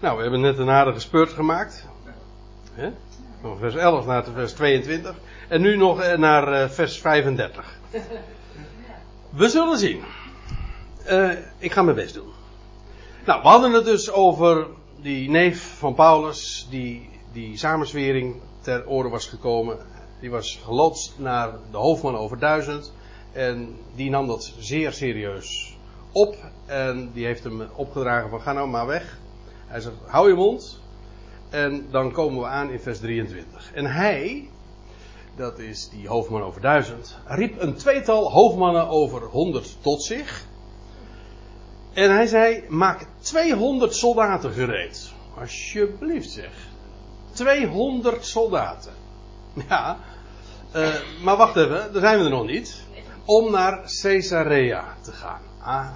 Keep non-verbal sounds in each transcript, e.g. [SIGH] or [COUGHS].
Nou, we hebben net een aardige spurt gemaakt. Van vers 11 naar vers 22. En nu nog eh, naar eh, vers 35. We zullen zien. Uh, ik ga mijn best doen. Nou, we hadden het dus over die neef van Paulus, die die samenswering ter oren was gekomen. Die was geloodst naar de hoofdman over duizend. En die nam dat zeer serieus op. En die heeft hem opgedragen van ga nou maar weg. Hij zegt hou je mond. En dan komen we aan in vers 23. En hij, dat is die hoofdman over duizend, riep een tweetal hoofdmannen over honderd tot zich. En hij zei: Maak 200 soldaten gereed. Alsjeblieft zeg. 200 soldaten. Ja, uh, maar wacht even, daar zijn we er nog niet. Om naar Caesarea te gaan. Ah,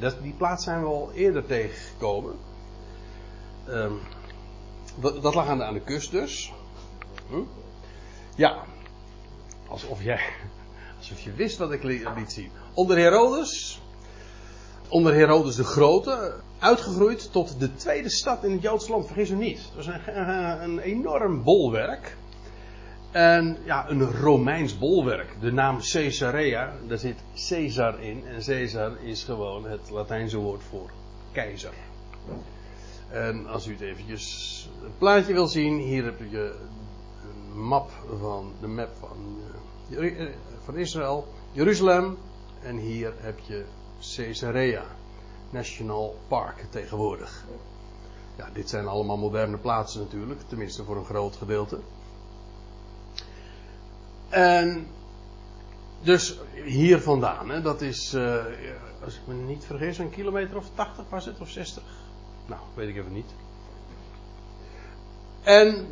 dat, die plaats zijn we al eerder tegengekomen. Um, dat, lag aan de, aan de kust dus. Hm? Ja, alsof jij, [LAUGHS] alsof je wist wat ik liet zien. Onder Herodes, onder Herodes de Grote, uitgegroeid tot de tweede stad in het Joodse land. Vergis u niet. Dat was een, een enorm bolwerk. En ja, een Romeins bolwerk. De naam Caesarea, daar zit Caesar in. En Caesar is gewoon het Latijnse woord voor keizer. En als u het eventjes een plaatje wil zien, hier heb je een map van de map van, uh, van Israël, Jeruzalem. En hier heb je Caesarea National Park tegenwoordig. Ja, dit zijn allemaal moderne plaatsen natuurlijk, tenminste voor een groot gedeelte. En dus hier vandaan, hè, dat is, uh, als ik me niet vergis, een kilometer of 80 was het, of 60? Nou, weet ik even niet. En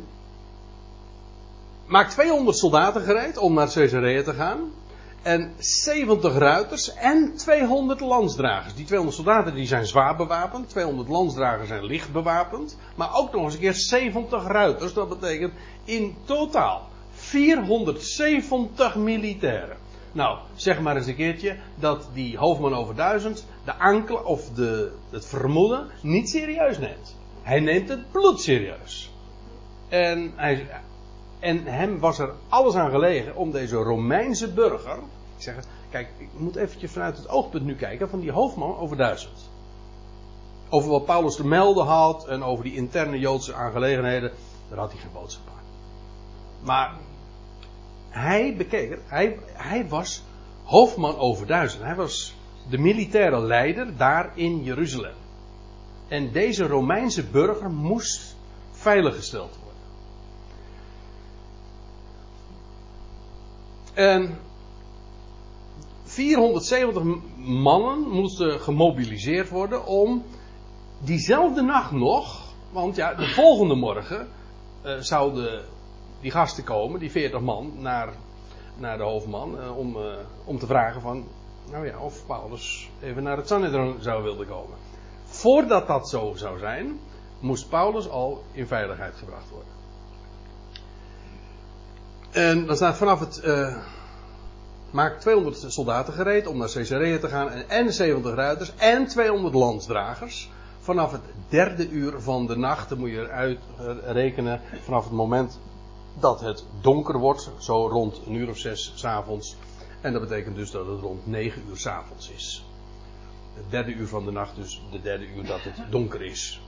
maak 200 soldaten gereed om naar Caesarea te gaan. En 70 ruiters en 200 landsdragers. Die 200 soldaten die zijn zwaar bewapend. 200 landsdragers zijn licht bewapend. Maar ook nog eens een keer 70 ruiters. Dat betekent in totaal 470 militairen. Nou, zeg maar eens een keertje dat die hoofdman over duizend de aankla of de, het vermoeden niet serieus neemt. Hij neemt het bloed serieus. En, hij, en hem was er alles aan gelegen om deze Romeinse burger. Ik zeg, kijk, ik moet eventjes vanuit het oogpunt nu kijken van die hoofdman over duizend. Over wat Paulus te melden had en over die interne Joodse aangelegenheden, daar had hij geen boodschap aan. Maar hij bekeek. Hij, hij was hoofdman over duizend. Hij was de militaire leider daar in Jeruzalem. En deze Romeinse burger moest veiliggesteld worden. En 470 mannen moesten gemobiliseerd worden om diezelfde nacht nog, want ja, de volgende morgen uh, zouden die gasten komen, die 40 man, naar, naar de hoofdman. Uh, om, uh, om te vragen van, nou ja, of Paulus even naar het Sanhedrin zou willen komen. Voordat dat zo zou zijn, moest Paulus al in veiligheid gebracht worden. En dan staat vanaf het. Uh, maak 200 soldaten gereed om naar Caesarea te gaan. En 70 ruiters en 200 landsdragers. Vanaf het derde uur van de nacht, dan moet je eruit rekenen. Vanaf het moment dat het donker wordt, zo rond een uur of zes s'avonds. En dat betekent dus dat het rond negen uur s'avonds is. Het derde uur van de nacht, dus de derde uur dat het donker is.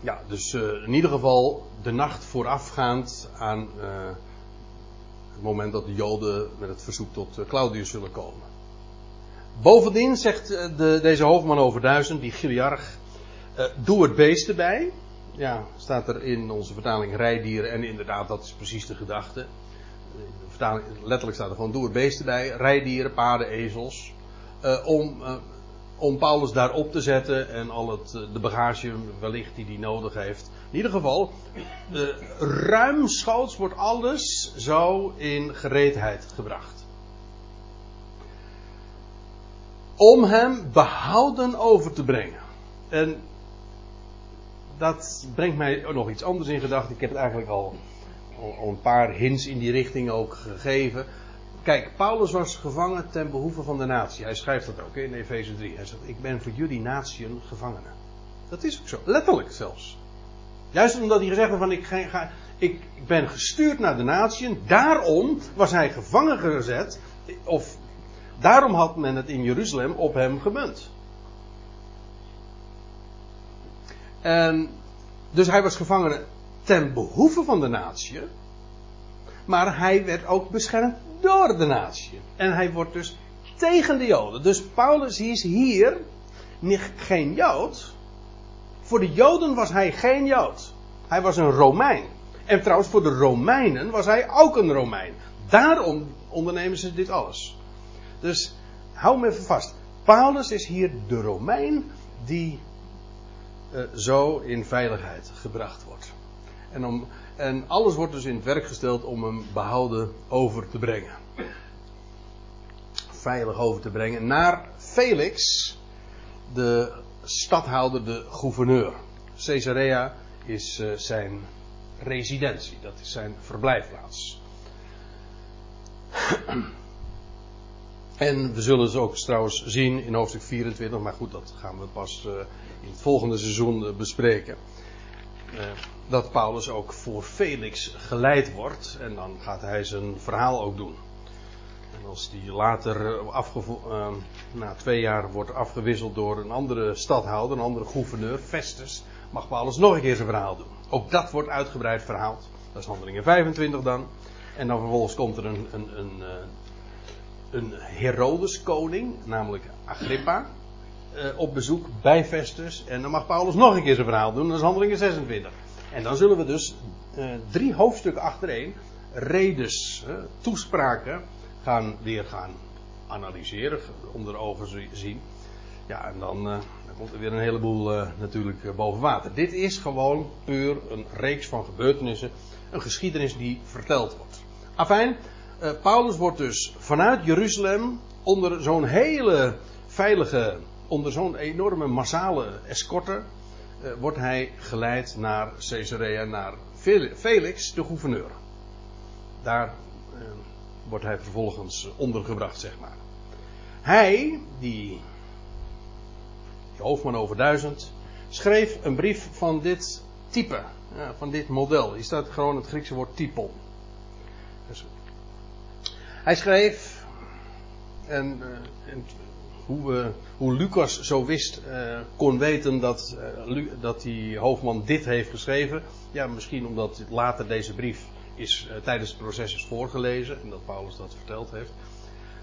Ja, dus uh, in ieder geval de nacht voorafgaand aan uh, het moment dat de Joden met het verzoek tot uh, Claudius zullen komen. Bovendien zegt de, deze hoofdman over duizend, die Giliarch, doe het beest erbij ja, staat er in onze vertaling rijdieren. En inderdaad, dat is precies de gedachte. De vertaling, letterlijk staat er gewoon doe er beesten bij. Rijdieren, paarden, ezels. Uh, om, uh, om Paulus daar op te zetten en al het, de bagage wellicht die hij nodig heeft. In ieder geval, uh, ruimschoots wordt alles zo in gereedheid gebracht. Om hem behouden over te brengen. En dat brengt mij nog iets anders in gedachten. Ik heb het eigenlijk al, al, een paar hints in die richting ook gegeven. Kijk, Paulus was gevangen ten behoeve van de natie. Hij schrijft dat ook in Efeze 3. Hij zegt: Ik ben voor jullie natie een gevangene. Dat is ook zo. Letterlijk zelfs. Juist omdat hij gezegd heeft van ik, ga, ik ben gestuurd naar de natieën. Daarom was hij gevangen gezet. Of daarom had men het in Jeruzalem op hem gemunt. En dus hij was gevangen ten behoeve van de natie. Maar hij werd ook beschermd door de natie. En hij wordt dus tegen de Joden. Dus Paulus is hier geen Jood. Voor de Joden was hij geen Jood. Hij was een Romein. En trouwens, voor de Romeinen was hij ook een Romein. Daarom ondernemen ze dit alles. Dus hou me even vast. Paulus is hier de Romein die uh, zo in veiligheid gebracht wordt. En, om, en alles wordt dus in het werk gesteld om hem behouden over te brengen. Veilig over te brengen naar Felix, de stadhouder, de gouverneur. Caesarea is uh, zijn residentie, dat is zijn verblijfplaats. En we zullen ze ook trouwens zien in hoofdstuk 24, maar goed, dat gaan we pas uh, in het volgende seizoen uh, bespreken. Uh, dat Paulus ook voor Felix geleid wordt en dan gaat hij zijn verhaal ook doen. En als die later na twee jaar wordt afgewisseld door een andere stadhouder, een andere gouverneur, Festus, mag Paulus nog een keer zijn verhaal doen. Ook dat wordt uitgebreid verhaald. Dat is handelingen 25 dan. En dan vervolgens komt er een, een, een, een Herodes koning, namelijk Agrippa, op bezoek bij Festus. En dan mag Paulus nog een keer zijn verhaal doen. Dat is handelingen 26. En dan zullen we dus drie hoofdstukken achtereen redes, toespraken gaan weer gaan analyseren, onder ogen zien. Ja, en dan, uh, dan komt er weer een heleboel natuurlijk boven water. Dit is gewoon puur een reeks van gebeurtenissen, een geschiedenis die verteld wordt. Afijn, Paulus wordt dus vanuit Jeruzalem onder zo'n hele veilige, onder zo'n enorme massale escorte, wordt hij geleid naar Caesarea, naar Felix, de gouverneur. Daar wordt hij vervolgens ondergebracht, zeg maar. Hij, die, die hoofdman over duizend, schreef een brief van dit type, van dit model. Hier staat gewoon het Griekse woord typon. Dus, hij schreef, en, en hoe, hoe, Lucas zo wist, uh, kon weten dat, dat die hoofdman dit heeft geschreven. Ja, misschien omdat later deze brief is uh, tijdens het proces is voorgelezen en dat Paulus dat verteld heeft.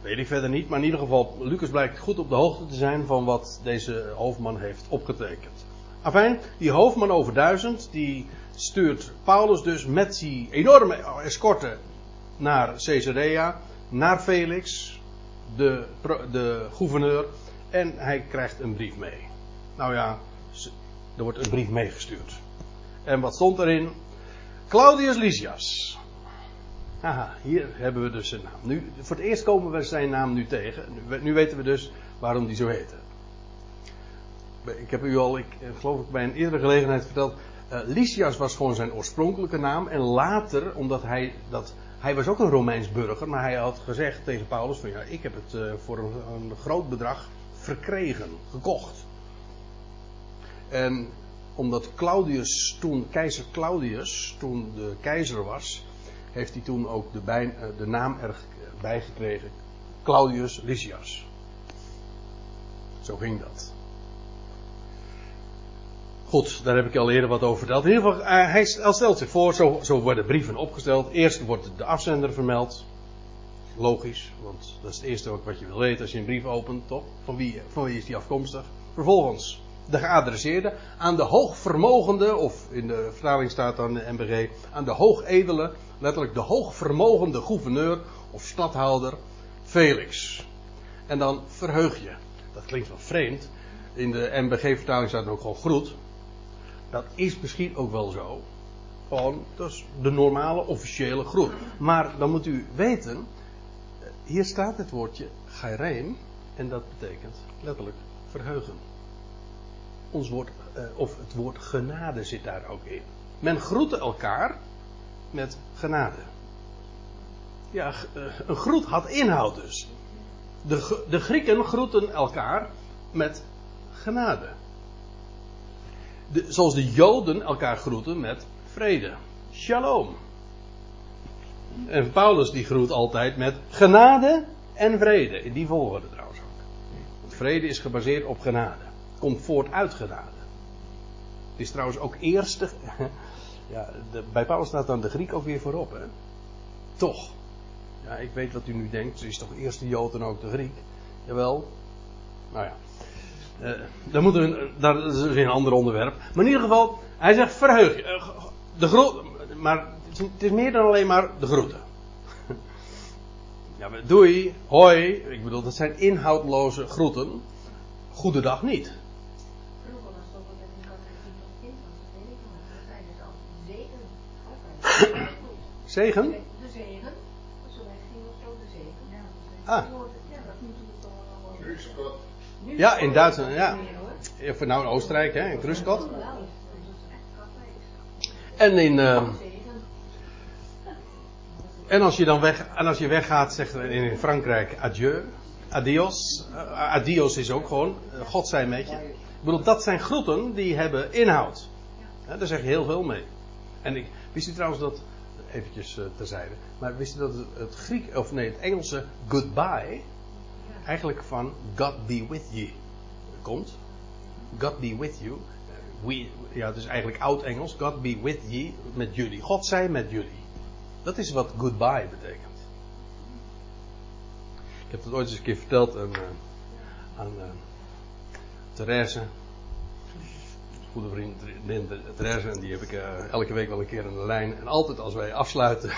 Weet ik verder niet, maar in ieder geval, Lucas blijkt goed op de hoogte te zijn van wat deze hoofdman heeft opgetekend. Afijn, die hoofdman over duizend, die stuurt Paulus dus met die enorme escorte naar Caesarea, naar Felix, de, de gouverneur, en hij krijgt een brief mee. Nou ja, er wordt een brief meegestuurd. En wat stond erin? Claudius Lysias. Haha, hier hebben we dus zijn naam. Nu, voor het eerst komen we zijn naam nu tegen. Nu, weten we dus waarom die zo heette. Ik heb u al, ik geloof ik bij een eerdere gelegenheid verteld. Uh, Lysias was gewoon zijn oorspronkelijke naam. En later, omdat hij dat. Hij was ook een Romeins burger, maar hij had gezegd tegen Paulus: van ja, ik heb het uh, voor een, groot bedrag verkregen, gekocht. En omdat Claudius toen, keizer Claudius, toen de keizer was, heeft hij toen ook de, bij, eh, de naam erbij gekregen. Claudius Lysias. Zo ging dat. Goed, daar heb ik al eerder wat over verteld. In ieder geval, eh, hij stelt zich voor, zo, zo worden brieven opgesteld. Eerst wordt de afzender vermeld. Logisch, want dat is het eerste wat je wil weten als je een brief opent, toch? Van wie, wie is die afkomstig? Vervolgens de geadresseerde, aan de hoogvermogende, of in de vertaling staat dan de MBG, aan de hoogedele, letterlijk de hoogvermogende gouverneur of stadhouder Felix. En dan verheug je. Dat klinkt wel vreemd. In de MBG-vertaling staat er ook gewoon groet. Dat is misschien ook wel zo. Gewoon, dat is de normale officiële groet. Maar dan moet u weten, hier staat het woordje gairein en dat betekent letterlijk verheugen ons woord, uh, of het woord genade zit daar ook in. Men groette elkaar met genade. Ja, uh, een groet had inhoud dus. De, de Grieken groeten elkaar met genade. Zoals de Joden elkaar groeten met vrede. Shalom. En Paulus die groet altijd met genade en vrede. In die volgorde trouwens ook. Want vrede is gebaseerd op genade. Komt voort uit genade. Het is trouwens ook eerste. [LAUGHS] Ja, bij Paulus staat dan de Griek ook weer voorop. Hè? Toch. Ja, ik weet wat u nu denkt. Ze is toch eerst de Jood en ook de Griek? Jawel. Nou ja. Uh, dan moeten we, dat is weer een ander onderwerp. Maar in ieder geval, hij zegt verheug je. Uh, de groet, maar het is meer dan alleen maar de groeten. [LAUGHS] Ja, doei, hoi. Ik bedoel, dat zijn inhoudloze groeten. Goedendag niet. Het dat zegen. [COUGHS] Zegen? De zegen. Zo ging of zo, de zegen. Ah. Ja, in Duitsland, ja. Of nou in Oostenrijk, hè, in Kruskot. En in. Uh, en als je dan weg, en als je weggaat, zegt in Frankrijk adieu. Adios. Uh, adios is ook gewoon, uh, God zij met je. Ik bedoel, dat zijn groeten die hebben inhoud. Ja, daar zeg je heel veel mee. En ik, wist u trouwens dat, eventjes uh, terzijde, maar wist u dat het, het Griek, of nee, het Engelse goodbye, eigenlijk van God be with you komt. God be with you. We, ja, het is eigenlijk oud-Engels. God be with you, met jullie. God zij met jullie. Dat is wat goodbye betekent. Ik heb het ooit eens een keer verteld aan, uh, aan uh. Goede vriend Therese, en die heb ik uh, elke week wel een keer aan de lijn. En altijd als wij afsluiten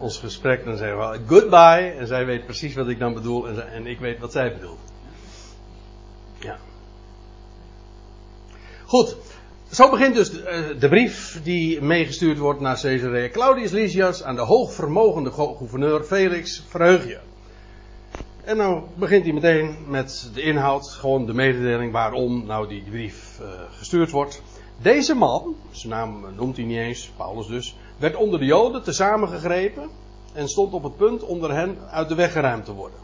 ons gesprek, dan zeggen we goodbye. En zij weet precies wat ik dan bedoel en, en ik weet wat zij bedoelt. Ja. Goed, zo begint dus de, de, brief die meegestuurd wordt naar Caesarea. Claudius Lysias aan de hoogvermogende gouverneur Felix, verheug je. En nou begint hij meteen met de inhoud, gewoon de mededeling waarom nou die brief uh, gestuurd wordt. Deze man, zijn naam noemt hij niet eens, Paulus dus, werd onder de Joden tezamen gegrepen en stond op het punt onder hen uit de weg geruimd te worden.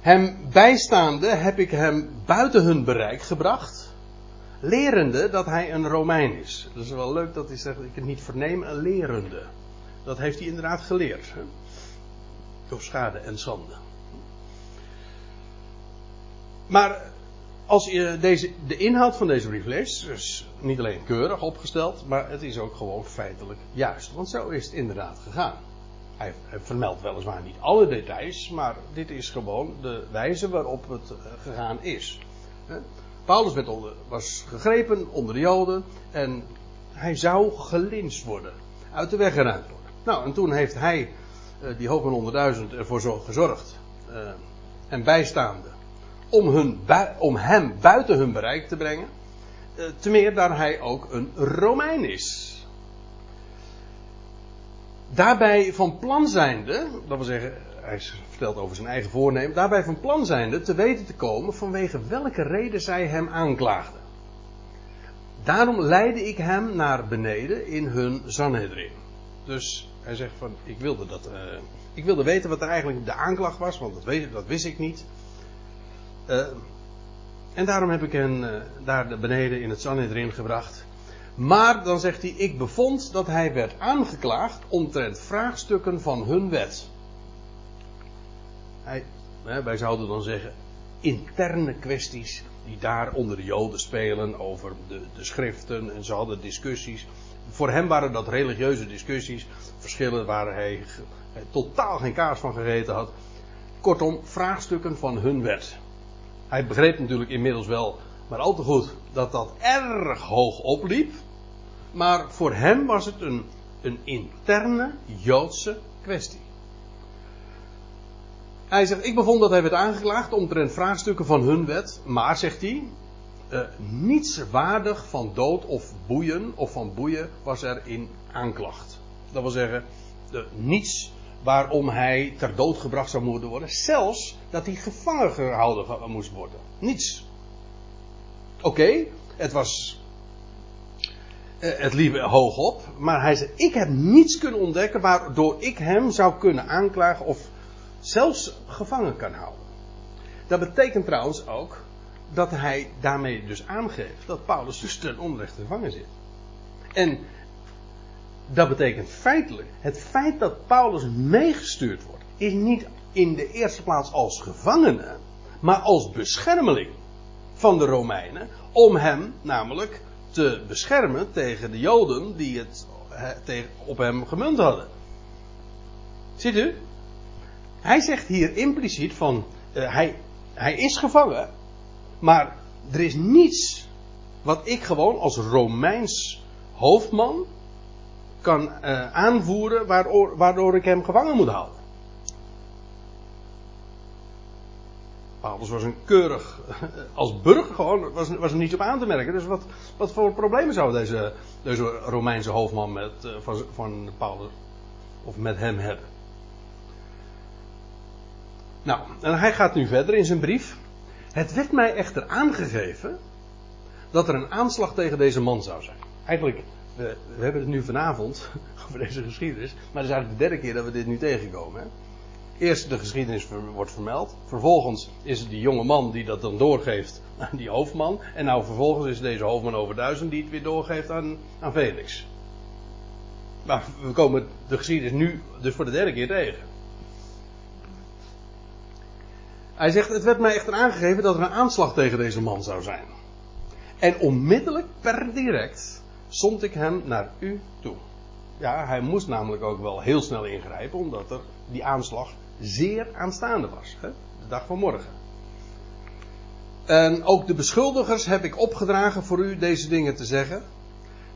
Hem bijstaande heb ik hem buiten hun bereik gebracht, lerende dat hij een Romein is. Dat is wel leuk dat hij zegt, ik het niet verneem, een lerende. Dat heeft hij inderdaad geleerd. Door schade en schande. Maar als je deze, de inhoud van deze brief is niet alleen keurig opgesteld, maar het is ook gewoon feitelijk juist. Want zo is het inderdaad gegaan. Hij, vermeldt weliswaar niet alle details, maar dit is gewoon de wijze waarop het eh, gegaan is. Paulus werd was gegrepen onder de Joden en hij zou gelinst worden, uit de weg geruimd worden. Nou, en toen heeft hij, eh, die hoge honderdduizend, ervoor gezorgd uh, en bijstaande om, hun, om hem buiten hun bereik te brengen. te meer daar hij ook een Romein is daarbij van plan zijnde, dat wil zeggen, hij vertelt over zijn eigen voornemen, daarbij van plan zijnde te weten te komen vanwege welke reden zij hem aanklaagden. Daarom leidde ik hem naar beneden in hun Sanhedrin. Dus hij zegt van, ik wilde dat, uh, ik wilde weten wat er eigenlijk de aanklacht was, want dat, weet, dat wist ik niet. Uh, en daarom heb ik hen uh, daar beneden in het Sanhedrin gebracht. Maar dan zegt hij: Ik bevond dat hij werd aangeklaagd omtrent vraagstukken van hun wet. Hij, wij zouden dan zeggen: interne kwesties die daar onder de Joden spelen over de, de schriften en ze hadden discussies. Voor hem waren dat religieuze discussies, verschillen waar hij, hij totaal geen kaas van gegeten had. Kortom, vraagstukken van hun wet. Hij begreep natuurlijk inmiddels wel maar al te goed dat dat erg hoog opliep. Maar voor hem was het een, een interne Joodse kwestie. Hij zegt, ik bevond dat hij werd aangeklaagd omtrent vraagstukken van hun wet. Maar, zegt hij, uh, niets waardig van dood of boeien of van boeien was er in aanklacht. Dat wil zeggen, uh, niets waarom hij ter dood gebracht zou moeten worden. Zelfs dat hij gevangen gehouden moest worden. Niets. Oké, het was. Eh, het liep hoog op, maar hij zei: Ik heb niets kunnen ontdekken waardoor ik hem zou kunnen aanklagen of zelfs gevangen kan houden. Dat betekent trouwens ook dat hij daarmee dus aangeeft dat Paulus dus ten onrechte gevangen zit. En dat betekent feitelijk, het feit dat Paulus meegestuurd wordt, is niet in de eerste plaats als gevangene, maar als beschermeling van de Romeinen, om hem namelijk te beschermen tegen de Joden die het op hem gemunt hadden. Ziet u? Hij zegt hier impliciet van, uh, hij, hij is gevangen, maar er is niets wat ik gewoon als Romeins hoofdman kan uh, aanvoeren waardoor, waardoor ik hem gevangen moet houden. Paulus was een keurig, [LAUGHS] als burger gewoon, was, was er niets op aan te merken. Dus wat, wat voor problemen zou deze, deze Romeinse hoofdman met, uh, van, van Paulus, of met hem hebben? Nou, en hij gaat nu verder in zijn brief. Het werd mij echter aangegeven dat er een aanslag tegen deze man zou zijn. Eigenlijk, we, hebben het nu vanavond [LAUGHS] over deze geschiedenis, maar het is eigenlijk de derde keer dat we dit nu tegenkomen. Hè? Eerst de geschiedenis wordt vermeld. Vervolgens is het die jonge man die dat dan doorgeeft aan die hoofdman. En nou vervolgens is deze hoofdman over duizend die het weer doorgeeft aan, aan Felix. Maar we komen de geschiedenis nu dus voor de derde keer tegen. Hij zegt, het werd mij echter aangegeven dat er een aanslag tegen deze man zou zijn. En onmiddellijk, per direct, zond ik hem naar u toe. Ja, hij moest namelijk ook wel heel snel ingrijpen, omdat er die aanslag zeer aanstaande was. Hè? De dag van morgen. En ook de beschuldigers heb ik opgedragen voor u deze dingen te zeggen.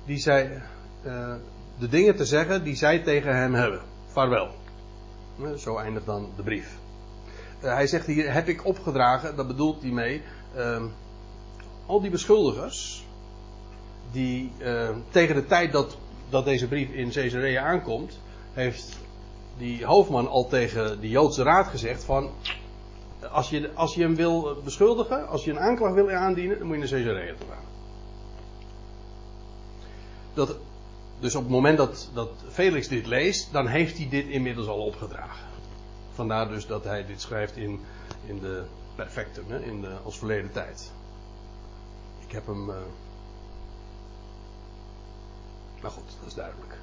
Die zij, uh, de dingen te zeggen die zij tegen hem hebben. Vaarwel. Zo eindigt dan de brief. Uh, hij zegt hier, heb ik opgedragen, dat bedoelt hij mee. Uh, al die beschuldigers, die tegen de tijd dat, dat deze brief in Caesarea aankomt, heeft die hoofdman al tegen de Joodse raad gezegd van... Als je, als je hem wil beschuldigen, als je een aanklacht wil aandienen, dan moet je naar Caesarea toe gaan. Dat, dus op het moment dat, dat Felix dit leest, dan heeft hij dit inmiddels al opgedragen. Vandaar dus dat hij dit schrijft in, in de perfectum, in de, als verleden tijd. Ik heb hem. Uh... Nou goed, dat is duidelijk.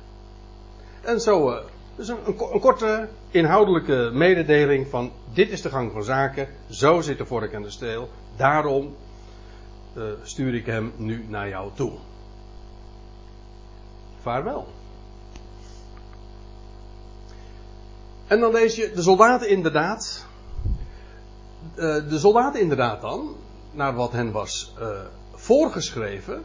En zo uh, dus een, een, korte inhoudelijke mededeling van dit is de gang van zaken, zo zit de vork en de steel, daarom uh, stuur ik hem nu naar jou toe. Vaarwel. En dan lees je de soldaten inderdaad. Uh, de soldaten inderdaad dan, naar wat hen was voorgeschreven,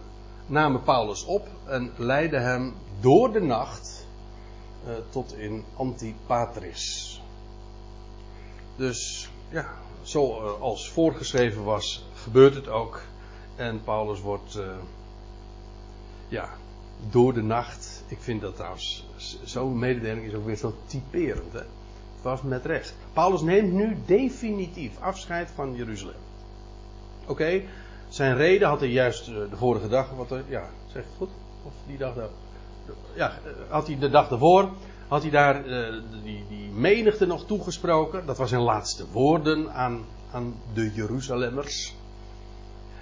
namen Paulus op en leidden hem door de nacht uh, tot in Antipatris. Dus ja, zoals uh, voorgeschreven was, gebeurt het ook. En Paulus wordt, uh, ja, door de nacht. Ik vind dat trouwens, zo'n mededeling is ook weer zo typerend. Hè? Het was met recht. Paulus neemt nu definitief afscheid van Jeruzalem. Oké, zijn reden had hij juist de vorige dag, wat er, ja, zeg het goed? Of die dag daar? ja, had hij de dag ervoor, had hij daar uh, die, die menigte nog toegesproken. Dat was zijn laatste woorden aan, aan de Jeruzalemmers.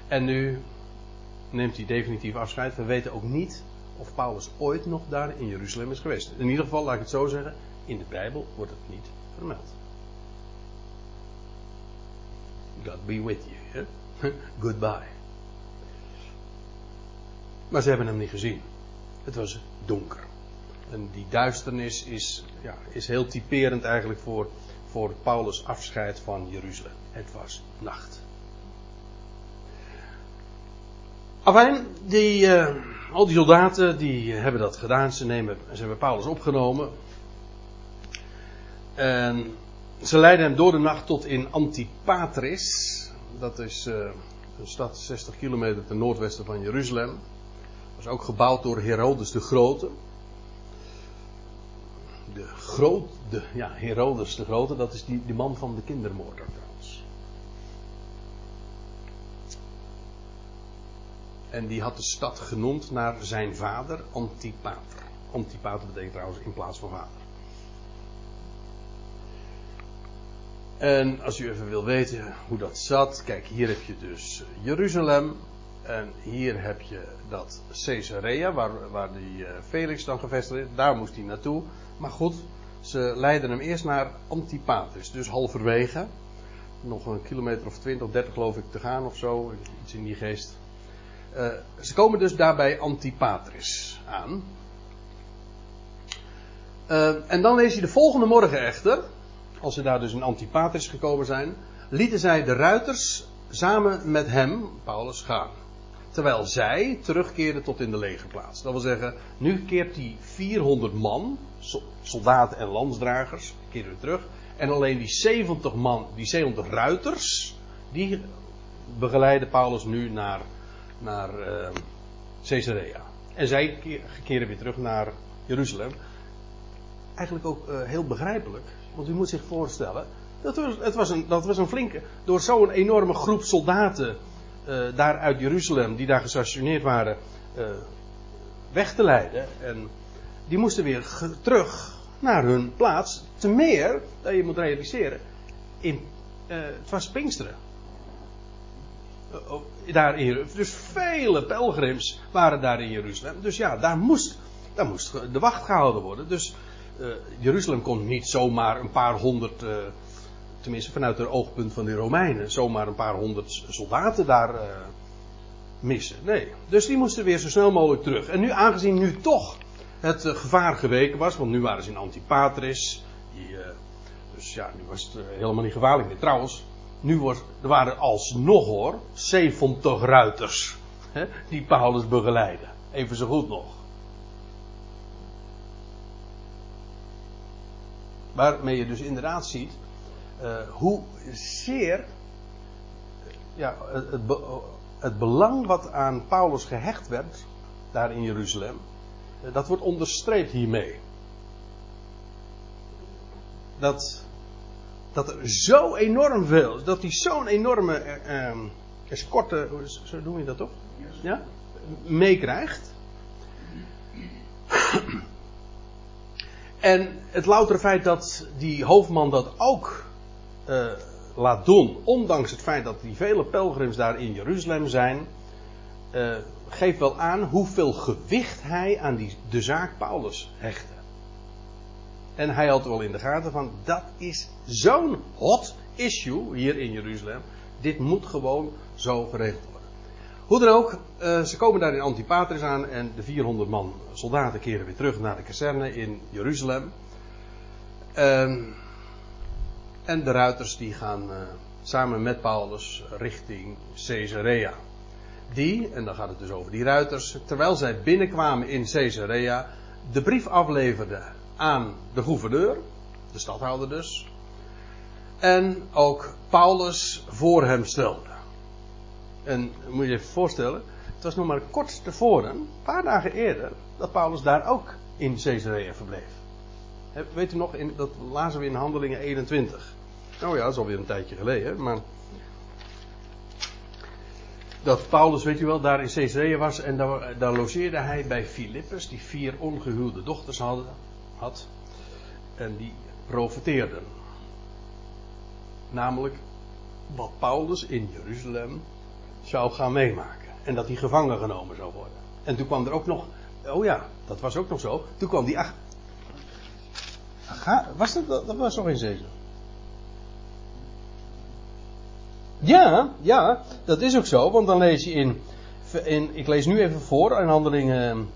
En nu neemt hij definitief afscheid. We weten ook niet of Paulus ooit nog daar in Jeruzalem is geweest. In ieder geval, laat ik het zo zeggen, in de Bijbel wordt het niet vermeld. God be with you. Hè? [LAUGHS] Goodbye. Maar ze hebben hem niet gezien. Het was donker. En die duisternis is, ja, is heel typerend eigenlijk voor, voor Paulus' afscheid van Jeruzalem. Het was nacht. Afijn, die, uh, al die soldaten die hebben dat gedaan. Ze, nemen, ze hebben Paulus opgenomen. En ze leiden hem door de nacht tot in Antipatris. Dat is uh, een stad 60 kilometer ten noordwesten van Jeruzalem was ook gebouwd door Herodes de Grote. De groot, de, ja, Herodes de Grote, dat is die, die man van de kindermoorder trouwens. En die had de stad genoemd naar zijn vader Antipater. Antipater betekent trouwens in plaats van vader. En als u even wil weten hoe dat zat, kijk, hier heb je dus Jeruzalem. En hier heb je dat Caesarea, waar, waar die uh, Felix dan gevestigd is. Daar moest hij naartoe. Maar goed, ze leiden hem eerst naar Antipatris, dus halverwege. Nog een kilometer of 20, 30 geloof ik te gaan of zo, iets in die geest. Uh, ze komen dus daar bij Antipatris aan. Uh, en dan lees je de volgende morgen echter, als ze daar dus in Antipatris gekomen zijn, lieten zij de ruiters samen met hem, Paulus, gaan. Terwijl zij terugkeerden tot in de legerplaats. Dat wil zeggen, nu keert die 400 man, soldaten en landsdragers, keren terug. En alleen die 70 man, die 70 ruiters, die begeleiden Paulus nu naar, naar uh, Caesarea. En zij keren weer terug naar Jeruzalem. Eigenlijk ook uh, heel begrijpelijk. Want u moet zich voorstellen, dat was, het was een, dat was een flinke, door zo'n enorme groep soldaten uh, daar uit Jeruzalem, die daar gestationeerd waren, uh, weg te leiden. En die moesten weer terug naar hun plaats. Te meer, dat je moet realiseren, in, uh, het was Pinksteren. Oh, daar in, dus vele pelgrims waren daar in Jeruzalem. Dus ja, daar moest, daar moest de wacht gehouden worden. Dus Jeruzalem kon niet zomaar een paar honderd tenminste vanuit het oogpunt van de Romeinen, zomaar een paar honderd soldaten daar uh, missen. Nee, dus die moesten weer zo snel mogelijk terug. En nu, aangezien nu toch het gevaar geweken was, want nu waren ze in Antipatris, die, dus ja, nu was het helemaal niet gevaarlijk meer. Trouwens, nu was, er waren alsnog hoor, 70 ruiters hè, die Paulus begeleiden. Even zo goed nog. Waarmee je dus inderdaad ziet uh, hoe zeer ja, het, het, belang wat aan Paulus gehecht werd, daar in Jeruzalem, uh, dat wordt onderstreept hiermee. Dat, dat er zo enorm veel, dat hij zo'n enorme uh, escorte, zo noem je dat toch? Ja? Meekrijgt. En het loutere feit dat die hoofdman dat ook uh, laat doen, ondanks het feit dat die vele pelgrims daar in Jeruzalem zijn, uh, geeft wel aan hoeveel gewicht hij aan die, de zaak Paulus hechtte. En hij had wel in de gaten van, dat is zo'n hot issue hier in Jeruzalem. Dit moet gewoon zo geregeld worden. Hoe dan ook, uh, ze komen daar in Antipatris aan en de 400 man soldaten keren weer terug naar de kazerne in Jeruzalem. Uh, en de ruiters die gaan uh, samen met Paulus richting Caesarea. Die, en dan gaat het dus over die ruiters, terwijl zij binnenkwamen in Caesarea, de brief afleverden aan de gouverneur, de stadhouder dus, en ook Paulus voor hem stelde. En moet je je voorstellen, het was nog maar kort tevoren, een paar dagen eerder, dat Paulus daar ook in Caesarea verbleef. Weet u nog, in, dat lazen we in Handelingen 21. Nou ja, dat is alweer een tijdje geleden, maar. Dat Paulus, weet u wel, daar in Caesarea was en daar, daar logeerde hij bij Filippus, die vier ongehuwde dochters had. En die profeteerden. Namelijk wat Paulus in Jeruzalem zou gaan meemaken. En dat hij gevangen genomen zou worden. En toen kwam er ook nog, oh ja, dat was ook nog zo. Toen kwam die, ach, was dat, dat was nog in Caesarea. Ja, ja, dat is ook zo, want dan lees je in, in ik lees nu even voor in handelingen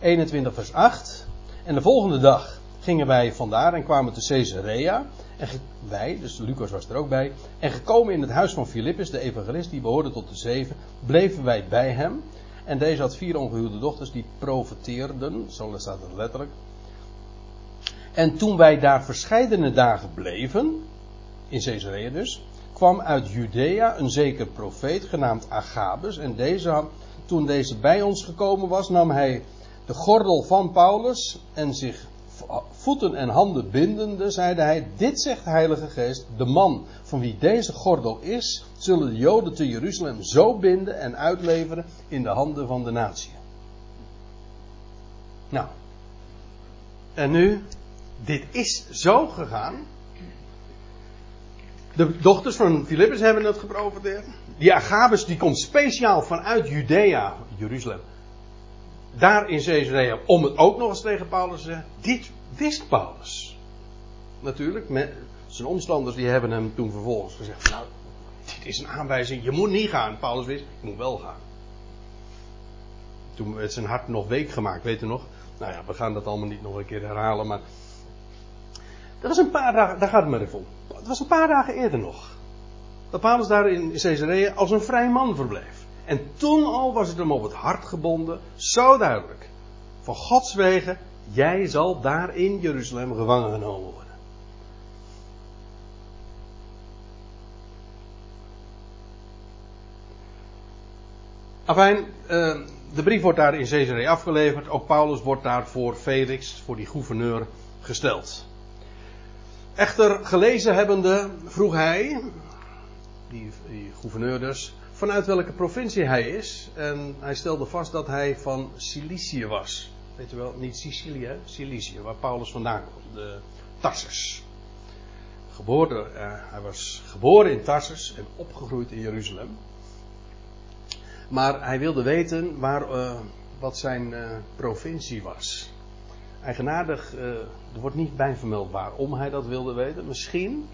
21 vers 8. En de volgende dag gingen wij vandaar en kwamen te Caesarea. En wij, dus Lucas was er ook bij. En gekomen in het huis van Filippus, de evangelist, die behoorde tot de zeven, bleven wij bij hem. En deze had vier ongehuwde dochters die profeteerden, zo staat het letterlijk. En toen wij daar verscheidene dagen bleven, in Caesarea dus, kwam uit Judea een zeker profeet genaamd Agabus. En deze, toen deze bij ons gekomen was, nam hij de gordel van Paulus en zich voeten en handen bindende, zeide hij: Dit zegt de Heilige Geest: De man van wie deze gordel is, zullen de Joden te Jeruzalem zo binden en uitleveren in de handen van de natie. Nou, en nu, dit is zo gegaan De dochters van Filippus hebben het geprofiteerd. Die Agabus die komt speciaal vanuit Judea, Jeruzalem, daar in Caesarea, om het ook nog eens tegen Paulus te zeggen. Dit wist Paulus. Natuurlijk, met zijn omstanders die hebben hem toen vervolgens gezegd, nou, dit is een aanwijzing, je moet niet gaan. Paulus wist, ik moet wel gaan. Toen werd zijn hart nog week gemaakt, weet u nog? Nou ja, we gaan dat allemaal niet nog een keer herhalen, maar. Dat was een paar dagen, daar gaat het maar even om. Het was een paar dagen eerder nog. Dat Paulus daar in Caesarea als een vrij man verbleef. En toen al was het hem op het hart gebonden, zo duidelijk. Van Gods wegen, jij zal daar in Jeruzalem gevangen genomen worden. Afijn, uh, de brief wordt daar in Caesarea afgeleverd. Ook Paulus wordt daar voor Felix, voor die gouverneur, gesteld. Echter, gelezen hebbende, vroeg hij, die, die gouverneur dus, vanuit welke provincie hij is. En hij stelde vast dat hij van Cilicië was. Weet je wel, niet Sicilië, Cilicië, waar Paulus vandaan komt, de Tarsus. Geboren, uh, hij was geboren in Tarsus en opgegroeid in Jeruzalem. Maar hij wilde weten waar, uh, wat zijn uh, provincie was. Eigenaardig, er wordt niet bij vermeld waarom hij dat wilde weten. Misschien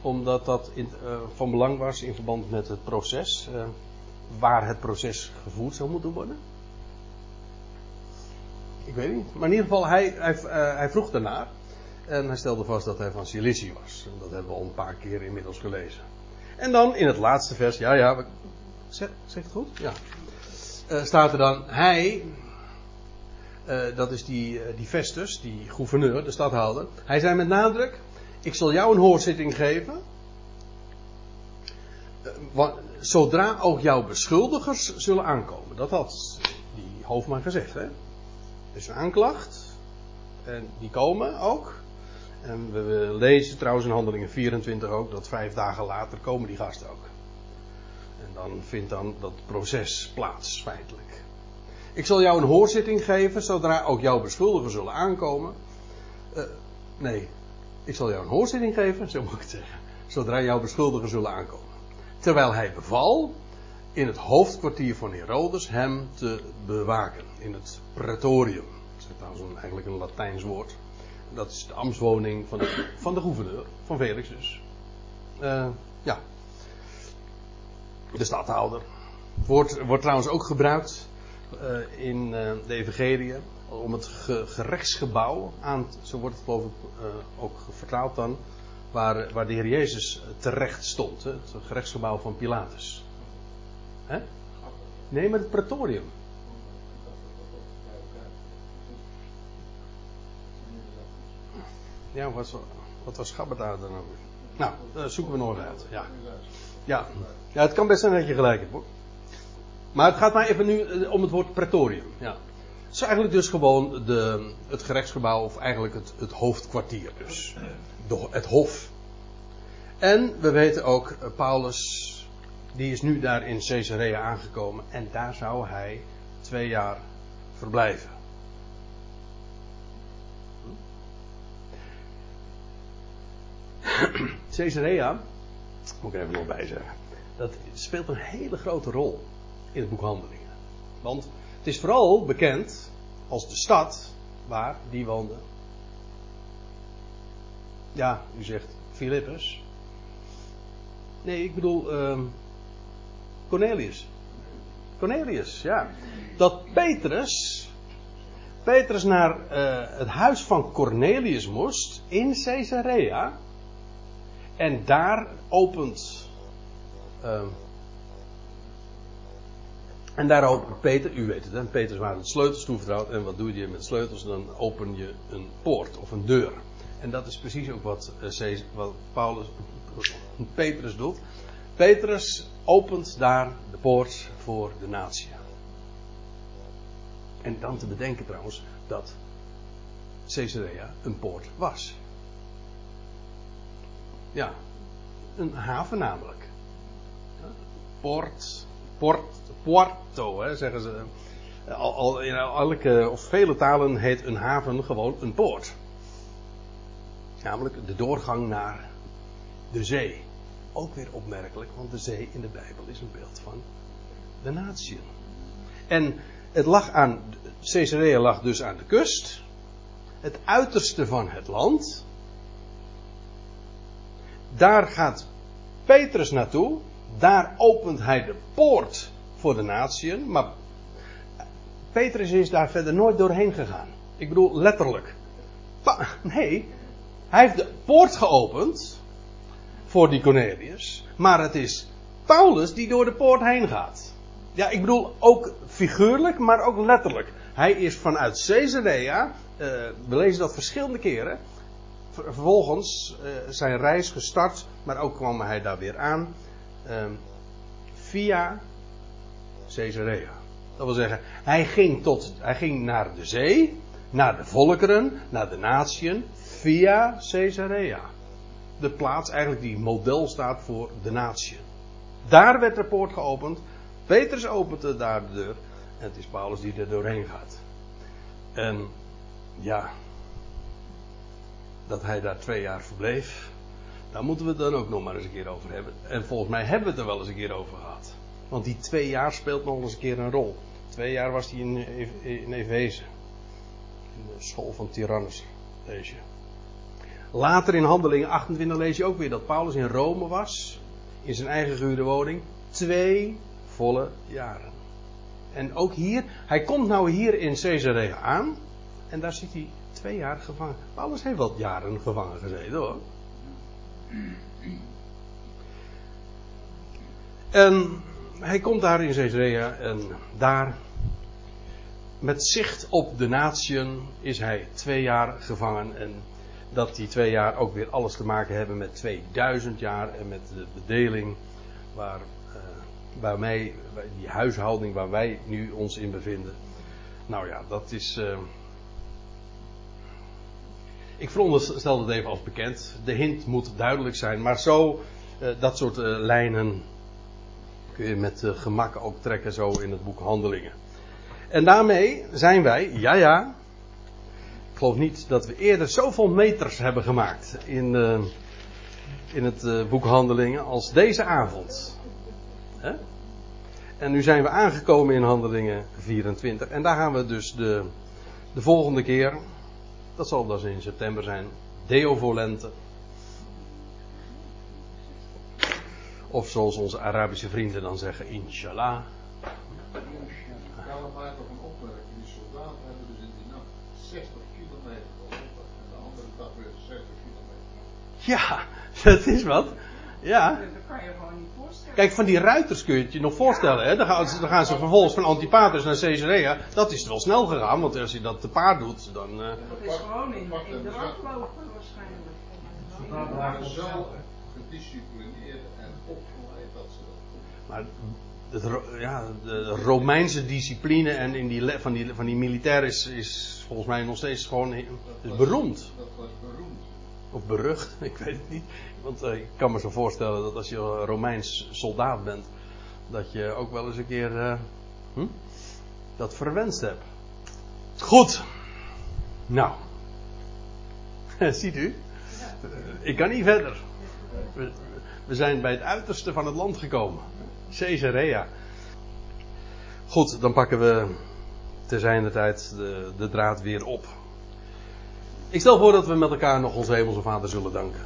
omdat dat in, van belang was in verband met het proces. waar het proces gevoerd zou moeten worden. Ik weet niet. Maar in ieder geval, hij, hij, hij vroeg daarnaar. En hij stelde vast dat hij van Cilicië was. En dat hebben we al een paar keer inmiddels gelezen. En dan in het laatste vers, ja, ja, Zeg, zeg het goed? Ja. Uh, staat er dan, hij, uh, dat is die, die Festus, die gouverneur, de stadhouder. Hij zei met nadruk, ik zal jou een hoorzitting geven. zodra ook jouw beschuldigers zullen aankomen. Dat had die hoofdman gezegd. Hè? Dus aanklacht. En die komen ook. En we, lezen trouwens in handelingen 24 ook dat vijf dagen later komen die gasten ook. En dan vindt dan dat proces plaats, feitelijk. Ik zal jou een hoorzitting geven, zodra ook jouw beschuldigers zullen aankomen. Uh, nee, ik zal jou een hoorzitting geven, zo moet ik het zeggen. Zodra jouw beschuldigers zullen aankomen. Terwijl hij beval in het hoofdkwartier van Herodes hem te bewaken. In het praetorium. Dat is trouwens eigenlijk een Latijns woord. Dat is de ambtswoning van de, van de gouverneur, van Felix dus. Uh, ja, de stadhouder. Wordt, wordt trouwens ook gebruikt uh, in uh, de Evangelie om het ge gerechtsgebouw aan, zo wordt het geloof ik ook vertaald dan, waar, waar de Heer Jezus terecht stond. Hè? Het gerechtsgebouw van Pilatus. Hè? Nee, maar het praetorium. Ja, wat, wat was Gabbata dan ook? Nou, dat zoeken we nog uit. Ja. Ja. ja, het kan best zijn dat je gelijk hebt hoor. Maar het gaat maar even nu eh, om het woord pretorium. Ja. Het is eigenlijk dus gewoon de, het gerechtsgebouw, of eigenlijk het, het hoofdkwartier dus. De, het hof. En we weten ook, eh, Paulus, die is nu daar in Caesarea aangekomen. En daar zou hij twee jaar verblijven. Caesarea moet ik even nog bij zeggen. Dat speelt een hele grote rol in het boek Handelingen. Want het is vooral bekend als de stad waar die woonde. Ja, u zegt Filippus. Nee, ik bedoel uh, Cornelius. Cornelius, ja. Dat Petrus, Petrus naar uh, het huis van Cornelius moest in Caesarea. En daar opent. Uh, en daar opent Peter, u weet het, hè? Peter waren met sleutels toevertrouwd. En wat doe je met sleutels? Dan open je een poort of een deur. En dat is precies ook wat, uh, wat Paulus, Petrus doet. Petrus opent daar de poort voor de natie. En dan te bedenken trouwens dat Caesarea een poort was. Ja, een haven namelijk. Port, port, Porto, hè, zeggen ze. Al, al, in elke, of vele talen heet een haven gewoon een poort. Namelijk de doorgang naar de zee. Ook weer opmerkelijk, want de zee in de Bijbel is een beeld van de natie. En het lag aan, Caesarea lag dus aan de kust. Het uiterste van het land. Daar gaat Petrus naartoe. Daar opent hij de poort voor de natieën. Maar Petrus is daar verder nooit doorheen gegaan. Ik bedoel letterlijk. nee, hij heeft de poort geopend voor die Cornelius. Maar het is Paulus die door de poort heen gaat. Ja, ik bedoel ook figuurlijk, maar ook letterlijk. Hij is vanuit Caesarea, uh, we lezen dat verschillende keren. Vervolgens uh, zijn reis gestart, maar ook kwam hij daar weer aan. Uh, via Caesarea. Dat wil zeggen, hij ging, tot, hij ging naar de zee, naar de volkeren, naar de natieën, via Caesarea. De plaats eigenlijk die model staat voor de natieën. Daar werd de poort geopend. Petrus opende daar de deur. En het is Paulus die er doorheen gaat. En ja, dat hij daar twee jaar verbleef. Daar moeten we het dan ook nog maar eens een keer over hebben. En volgens mij hebben we het er wel eens een keer over gehad. Want die twee jaar speelt nog eens een keer een rol. Twee jaar was hij in, in. In de school van Tyrannus, je. Later in Handelingen 28 lees je ook weer dat Paulus in Rome was. In zijn eigen gehuurde woning. Twee volle jaren. En ook hier, hij komt nou hier in Caesarea aan. En daar zit hij twee jaar gevangen. Paulus heeft wel jaren gevangen gezeten hoor. En hij komt daar in Caesarea en daar met zicht op de natieën is hij twee jaar gevangen. En dat die twee jaar ook weer alles te maken hebben met 2000 jaar en met de bedeling waar, uh, waar wij, die huishouding waar wij nu ons in bevinden. Nou ja, dat is. Uh, ik veronderstel het even als bekend. De hint moet duidelijk zijn, maar zo, uh, dat soort lijnen kun je met gemak ook trekken zo in het boek Handelingen. En daarmee zijn wij, ja ja, geloof niet dat we eerder zoveel meters hebben gemaakt in, uh, in het uh, boek Handelingen als deze avond. Hè? En nu zijn we aangekomen in Handelingen 24. En daar gaan we dus de, de volgende keer, dat zal dus in september zijn, Deo Volente. Of zoals onze Arabische vrienden dan zeggen, inshallah. Ja, dat is wat. Ja. Dat kan je gewoon niet voorstellen. Kijk, van die ruiters kun je het je nog voorstellen. Hè? Dan, gaan ze, dan gaan ze vervolgens van Antipatris naar Caesarea. Dat is wel snel gegaan, want als je dat te paard doet, dan. Uh... Dat is gewoon in, in de rand lopen waarschijnlijk. Ze waren zo gedisciplineerd en opgeleid dat ze dat Maar het, ja, de Romeinse discipline en in die, van, die, van die militair is, is volgens mij nog steeds gewoon is beroemd. Dat was beroemd. Of berucht, [LAUGHS] ik weet het niet. Want uh, ik kan me zo voorstellen dat als je Romeins soldaat bent, dat je ook wel eens een keer uh, hm, dat verwenst hebt. Goed. Nou. [LAUGHS] Ziet u? Ik kan niet verder. We, zijn bij het uiterste van het land gekomen. Caesarea. Goed, dan pakken we te zijner tijd de, de draad weer op. Ik stel voor dat we met elkaar nog onze hemelse vader zullen danken.